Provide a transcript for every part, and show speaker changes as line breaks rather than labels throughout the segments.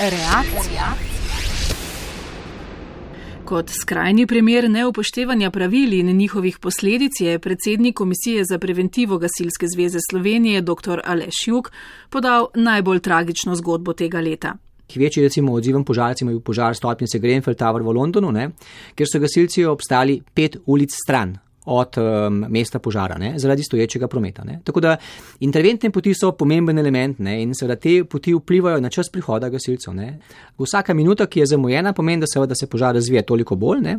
Reakcija. Kot skrajni primer neupoštevanja pravil in njihovih posledic je predsednik Komisije za preventivo Gasilske zveze Slovenije dr. Aleš Juk podal najbolj tragično zgodbo tega leta.
Večji recimo odziven požarcem je bil požar stopnice Grenfell Tower v Londonu, ne, kjer so gasilci obstali pet ulic stran od um, mesta požara, ne, zaradi stoječega prometa. Ne. Tako da interventne poti so pomemben element ne, in seveda te poti vplivajo na čas prihoda gasilcev. Ne. Vsaka minuta, ki je zamujena, pomeni, da, seveda, da se požar razvije toliko bolj, ne,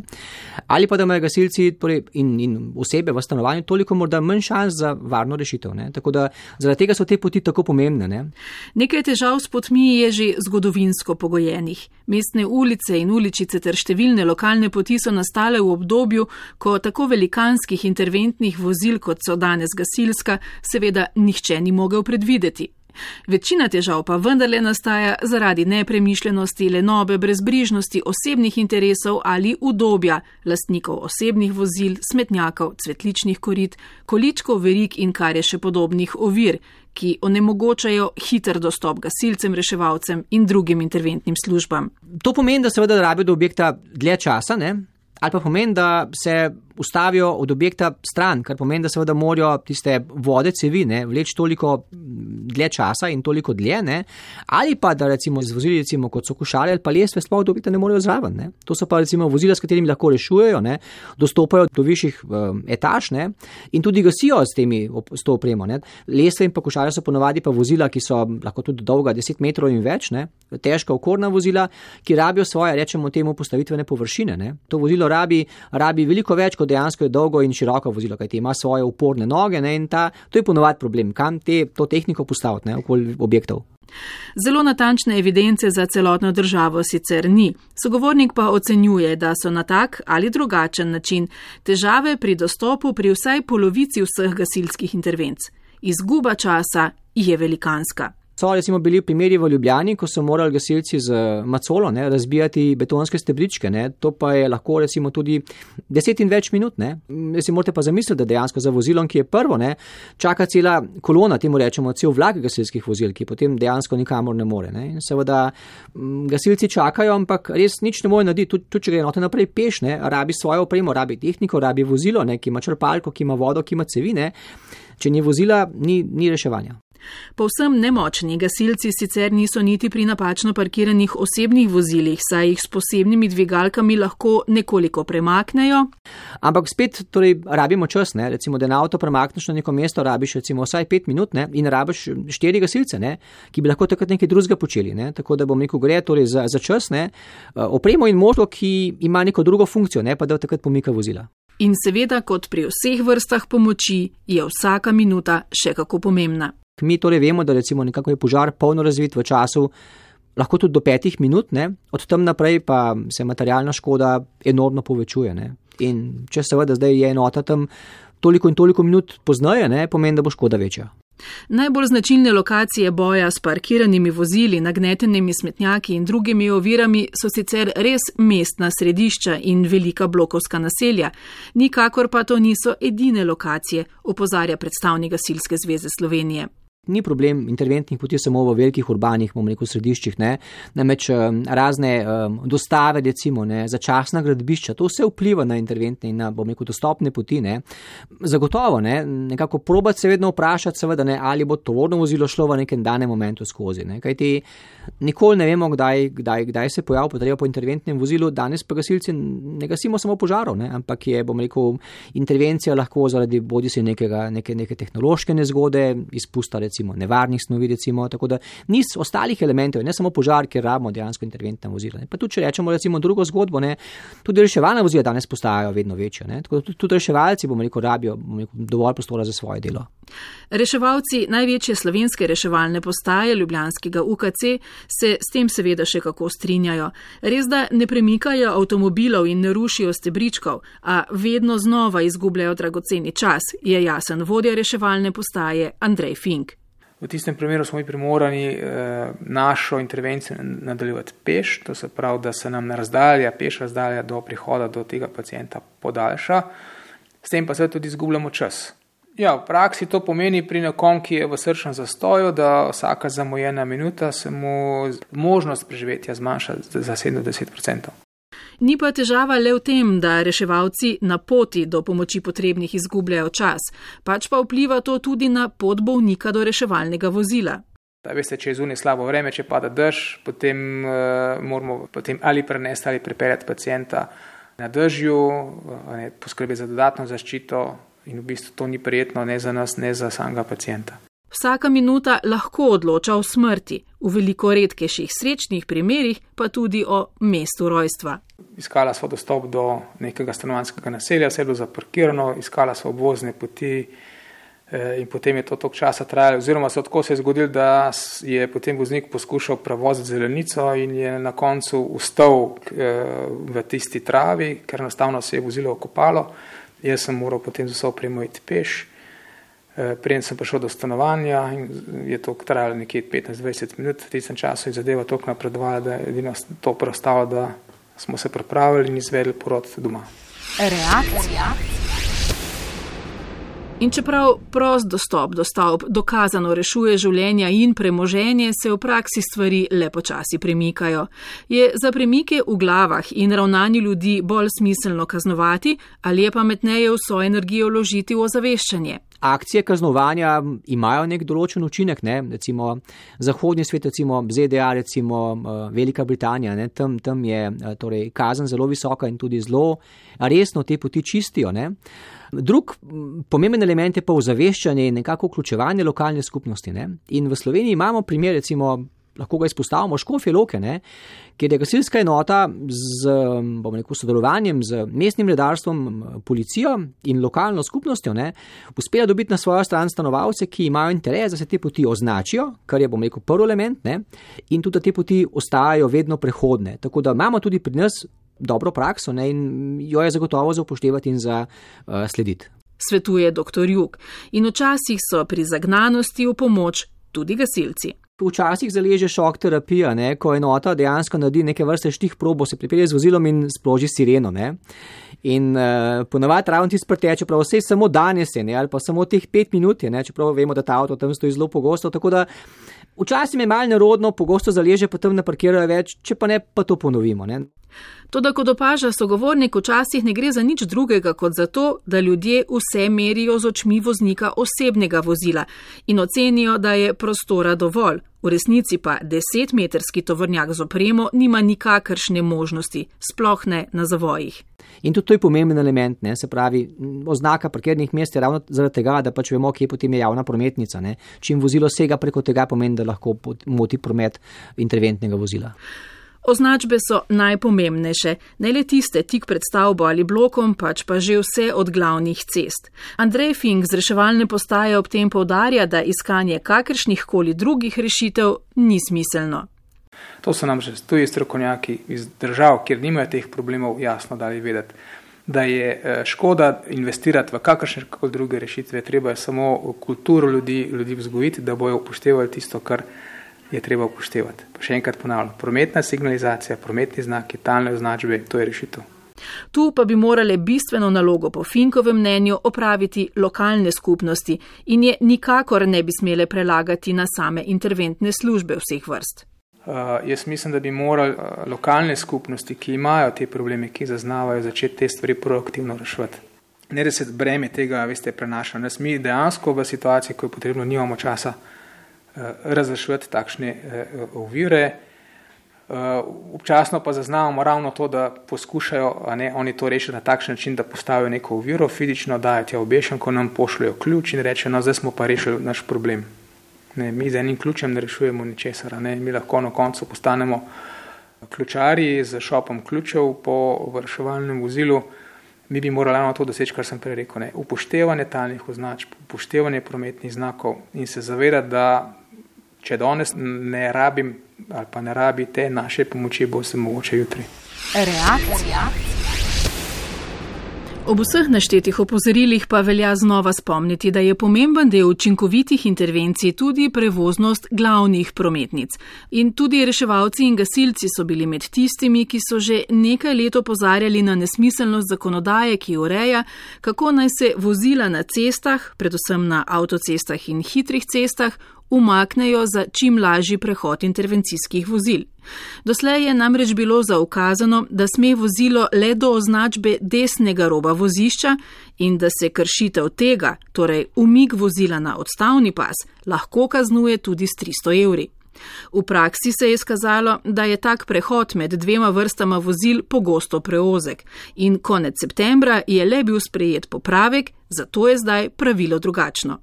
ali pa da imajo gasilci torej, in, in osebe v stanovanju toliko morda manj šans za varno rešitev. Ne. Tako da zaradi tega so te poti tako pomembne. Ne.
Nekaj težav s potmi je že zgodovinsko pogojenih. Mestne ulice in uličice ter številne lokalne poti so nastale v obdobju, ko tako velikan britanskih interventnih vozil, kot so danes gasilska, seveda nihče ni mogel predvideti. Večina težav pa vendarle nastaja zaradi nepremišljenosti, lenobe, brezbrižnosti osebnih interesov ali udobja lastnikov osebnih vozil, smetnjakov, cvetličnih korit, količkov verik in kar je še podobnih ovir, ki onemogočajo hiter dostop gasilcem, reševalcem in drugim interventnim službam.
To pomeni, da seveda rabijo do objekta dlje časa, ne? ali pa pomeni, da se ustavijo od objekta stran, kar pomeni, da seveda morajo tiste vode cevi ne, vleč toliko dlje časa in toliko dlje, ne, ali pa da recimo z vozili, recimo kot so košare ali pa lesve, sploh do objekta ne morejo zraven. Ne. To so pa recimo vozila, s katerimi lahko rešujejo, ne, dostopajo do višjih um, etaž ne, in tudi gasijo s, temi, s to opremo. Ne. Lesve in pa košare so ponovadi pa vozila, ki so lahko tudi dolga 10 metrov in več, ne, težka okorna vozila, ki rabijo svoje, rečemo temu, postavitvene površine. Ne. To vozilo rabi, rabi veliko več kot dejansko je dolgo in široko vozilo, kajti ima svoje uporne noge ne, in ta, to je ponovadi problem, kam te, to tehniko postaviti okoli objektov.
Zelo natančne evidence za celotno državo sicer ni. Sogovornik pa ocenjuje, da so na tak ali drugačen način težave pri dostopu pri vsaj polovici vseh gasilskih intervenc. Izguba časa je velikanska.
So recimo bili primeri v Ljubljani, ko so morali gasilci z macolo ne, razbijati betonske stebričke. Ne. To pa je lahko recimo tudi deset in več minut. Ne. Si morate pa zamisliti, da dejansko za vozilom, ki je prvo, ne, čaka cela kolona, temu rečemo, cel vlak gasilskih vozil, ki potem dejansko nikamor ne more. Ne. In seveda gasilci čakajo, ampak res nič ne more narediti. Tudi če gre enote naprej peš, ne, rabi svojo opremo, rabi tehniko, rabi vozilo, ne, ki ima črpalko, ki ima vodo, ki ima cevine. Če ni vozila, ni, ni reševanja.
Povsem nemočni gasilci sicer niso niti pri napačno parkiranih osebnih vozilih, saj jih s posebnimi dvigalkami lahko nekoliko premaknejo.
Ampak spet, torej, rabimo čas, ne? recimo, da na avto premakneš na neko mesto, rabiš recimo vsaj pet minut ne? in rabiš štiri gasilce, ne? ki bi lahko takrat nekaj drugega počeli. Ne? Tako da bom rekel, gre torej za, za čas, ne? opremo in možno, ki ima neko drugo funkcijo, ne pa da takrat pomika vozila.
In seveda, kot pri vseh vrstah pomoči, je vsaka minuta še kako pomembna.
Mi torej vemo, da recimo nekako je požar polno razvit v času, lahko tudi do petih minut, ne? od tam naprej pa se materialna škoda enormno povečuje. Ne? In če seveda zdaj je enota tam toliko in toliko minut poznaje, ne? pomeni, da bo škoda večja.
Najbolj značilne lokacije boja s parkiranimi vozili, nagnetenimi smetnjaki in drugimi ovirami so sicer res mestna središča in velika blokovska naselja, nikakor pa to niso edine lokacije, opozarja predstavnik Gasilske zveze Slovenije
ni problem interventnih poti samo v velikih urbanih, bomo rekel, središčih, ne, namreč razne um, dostave, recimo, ne, začasna gradbišča, to vse vpliva na interventne in na, bomo rekel, dostopne poti, ne. Zagotovo, ne, nekako probati se vedno vprašati, seveda, ne, ali bo tovorno vozilo šlo v nekem danem momentu skozi, ne, kajti nikoli ne vemo, kdaj, kdaj, kdaj se pojavi potreba po interventnem vozilu, danes pa gasilci ne gasimo samo požarov, ne, ampak je, bomo rekel, intervencija lahko zaradi bodi se nekega, neke, neke tehnološke nezgode, izpusta, recimo, recimo, nevarnih snovi, recimo, tako da niz ostalih elementov, ne samo požar, ker rabimo dejansko interventna vozila. Ne. Pa tudi, če rečemo, recimo, drugo zgodbo, ne, tudi reševalna vozila danes postajajo vedno večja, ne, tako da tudi, tudi reševalci, bomo rekel, rabijo bomo rekel, dovolj prostora za svoje delo.
Reševalci največje slovenske reševalne postaje Ljubljanskega UKC se s tem seveda še kako strinjajo. Res da ne premikajo avtomobilov in ne rušijo stebričkov, a vedno znova izgubljajo dragoceni čas, je jasen vodja reševalne postaje Andrej Fink.
V tistem primeru smo bili primorani eh, našo intervencijo nadaljevati peš, to se pravi, da se nam razdalja, peš razdalja do prihoda do tega pacijenta podaljša, s tem pa se tudi izgubljamo čas. Ja, v praksi to pomeni pri nekom, ki je v srčnem zastoju, da vsaka zamujena minuta se mu možnost preživetja zmanjša za 70%.
Ni pa težava le v tem, da reševalci na poti do pomoči potrebnih izgubljajo čas, pač pa vpliva to tudi na pot bolnika do reševalnega vozila.
Da, veste, če je zunaj slabo vreme, če pada dež, potem uh, moramo potem ali prenesti ali pripeljati pacijenta na dežju, uh, poskrbeti za dodatno zaščito, in v bistvu to ni prijetno ne za nas, ne za samega pacijenta.
Vsaka minuta lahko odloča o smrti, v veliko redkejših srečnih primerjih pa tudi o mestu rojstva.
Iskala smo dostop do nekega stanovanskega naselja, vse je bilo zaparkirano, iskala smo obvozne poti eh, in potem je to tok časa trajalo. Oziroma se tako se je zgodilo, da je potem voznik poskušal prevoziti zelenico in je na koncu ustal eh, v tisti travi, ker enostavno se je vozilo okopalo. Jaz sem moral potem z vso opremo iti peš. Preden sem prišel do stanovanja, je to trajalo nekje 15-20 minut, v tistem času je zadeva toliko napredovala, da je edino to preostalo, da smo se pripravili in izvedli porod doma. Reakcija.
In čeprav prost dostop do stavb dokazano rešuje življenja in premoženje, se v praksi stvari le počasi premikajo. Je za premike v glavah in ravnanju ljudi bolj smiselno kaznovati ali je pametneje vso energijo vložiti v ozaveščanje?
Akcije kaznovanja imajo nek določen učinek, ne? recimo zahodni svet, recimo ZDA, recimo eh, Velika Britanija, ne? tam, tam je eh, torej, kazen zelo visoka in tudi zelo resno te poti čistijo. Ne? Drug pomemben element je pa ozaveščanje in nekako vključevanje lokalne skupnosti. Ne? In v Sloveniji imamo primer, recimo, lahko ga izpostavimo, Škofje Loke, ne? kjer je gasilska enota z rekel, sodelovanjem z mestnim redarstvom, policijo in lokalno skupnostjo ne? uspela dobiti na svojo stran stanovalce, ki imajo interes, da se te poti označijo, kar je, bom rekel, prvi element, ne? in tudi da te poti ostajajo vedno prehodne. Tako da imamo tudi pri nas dobro prakso ne, in jo je zagotovo za upoštevati in za uh, slediti.
Svetuje dr. Juk in včasih so pri zagnanosti v pomoč tudi gasilci.
Včasih zaleže šok terapija, ne, ko enota dejansko naredi neke vrste štih probo, se pripelje z vozilom in sproži sireno. Ne. In uh, ponavadi ravno tisti preteče, prav vse samo danes je, ne, ali pa samo teh pet minut je, ne, čeprav vemo, da ta avto tam stoji zelo pogosto. Tako da včasih je malo nerodno, pogosto zaleže, pa tam ne parkirajo več, če pa ne, pa to ponovimo. Ne.
Toda, kot opaža sogovornik, včasih ne gre za nič drugega kot za to, da ljudje vse merijo z očmi voznika osebnega vozila in ocenijo, da je prostora dovolj. V resnici pa desetmetrski tovornjak z opremo nima nikakršne možnosti, sploh ne na zavojih.
In tudi to je pomemben element, ne? se pravi, oznaka parkirnih mest je ravno zaradi tega, da pač vemo, kje potem je javna prometnica. Ne? Čim vozilo sega preko tega, pomeni, da lahko moti promet interventnega vozila.
Označbe so najpomembnejše, ne le tiste tik pred stavbo ali blokom, pač pa že vse od glavnih cest. Andrej Fink z reševalne postaje ob tem povdarja, da iskanje kakršnih koli drugih rešitev ni smiselno.
To so nam že tuji strokovnjaki iz držav, kjer nimajo teh problemov, jasno dali vedeti, da je eh, škoda investirati v kakršne koli druge rešitve, treba je samo kulturo ljudi, ljudi vzgojiti, da bojo upoštevali tisto, kar je treba upoštevati. Pa še enkrat ponavljam, prometna signalizacija, prometni znaki, talne označbe, to je rešitev.
Tu pa bi morale bistveno nalogo po Finkovem mnenju opraviti lokalne skupnosti in je nikakor ne bi smele prelagati na same interventne službe vseh vrst.
Uh, jaz mislim, da bi morali uh, lokalne skupnosti, ki imajo te probleme, ki zaznavajo, začeti te stvari proaktivno reševati. Ne da se breme tega, veste, prenaša. Nas mi dejansko v situaciji, ko je potrebno, nimamo časa Eh, razrešiti takšne eh, ovire. Eh, občasno pa zaznavamo ravno to, da poskušajo ne, oni to rešiti na takšen način, da postavijo neko oviro fizično, dajo tja obešen, ko nam pošljajo ključ in rečejo, no zdaj smo pa rešili naš problem. Ne, mi z enim ključem ne rešujemo ničesar, ne, mi lahko na koncu postanemo ključari z šopom ključev po vrševalnem vozilu mi bi morali ravno to doseči, kar sem prej rekel. Ne? Upoštevanje talnih označb, upoštevanje prometnih znakov in se zavedati, da če danes ne rabim ali pa ne rabi te naše pomoči, bo se mogoče jutri. Reakcija.
Ob vseh naštetih opozorilih pa velja znova spomniti, da je pomemben del učinkovitih intervencij tudi prevoznost glavnih prometnic. In tudi reševalci in gasilci so bili med tistimi, ki so že nekaj let opozarjali na nesmiselnost zakonodaje, ki ureja, kako naj se vozila na cestah, predvsem na avtocestah in hitrih cestah, umaknejo za čim lažji prehod intervencijskih vozil. Doslej je namreč bilo zaukazano, da sme vozilo le do označbe desnega roba vozišča in da se kršitev tega, torej umik vozila na odstavni pas, lahko kaznuje tudi s 300 evri. V praksi se je izkazalo, da je tak prehod med dvema vrstama vozil pogosto preozek in konec septembra je le bil sprejet popravek, zato je zdaj pravilo drugačno.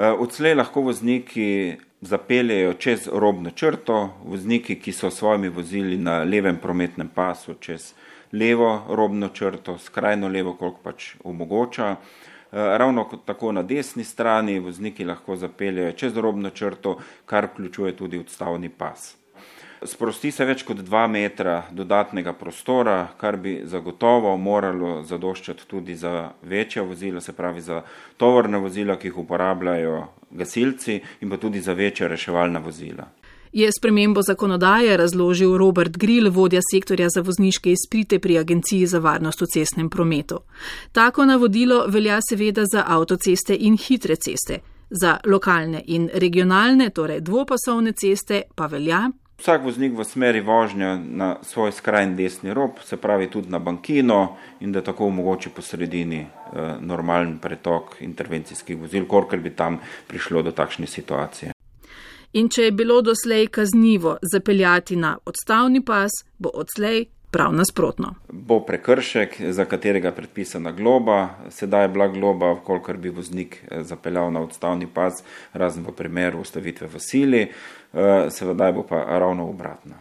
Eh, odslej lahko vozniki zapeljejo čez robno črto, vozniki, ki so svojimi vozili na levem prometnem pasu čez levo robno črto, skrajno levo, koliko pač omogoča. Eh, ravno tako na desni strani vozniki lahko zapeljejo čez robno črto, kar vključuje tudi odstavni pas. Sprosti se več kot dva metra dodatnega prostora, kar bi zagotovo moralo zadoščati tudi za večja vozila, se pravi za tovorna vozila, ki jih uporabljajo gasilci in pa tudi za večja reševalna vozila.
Je spremembo zakonodaje razložil Robert Grill, vodja sektorja za vozniške izpite pri Agenciji za varnost v cestnem prometu. Tako navodilo velja seveda za avtoceste in hitre ceste. Za lokalne in regionalne, torej dvopasovne ceste, pa velja,
Vsak voznik v smeri vožnja na svoj skrajni desni rob, se pravi tudi na bankino in da tako omogoči po sredini eh, normalen pretok intervencijskih vozil, kolikor bi tam prišlo do takšne situacije.
In če je bilo doslej kaznivo zapeljati na odstavni pas, bo odslej prav nasprotno.
Bo prekršek, za katerega predpisana globa, sedaj je bila globa, kolikor bi voznik eh, zapeljal na odstavni pas, razen v primeru ustavitve v sili. Eh, seveda bo pa ravno obratno.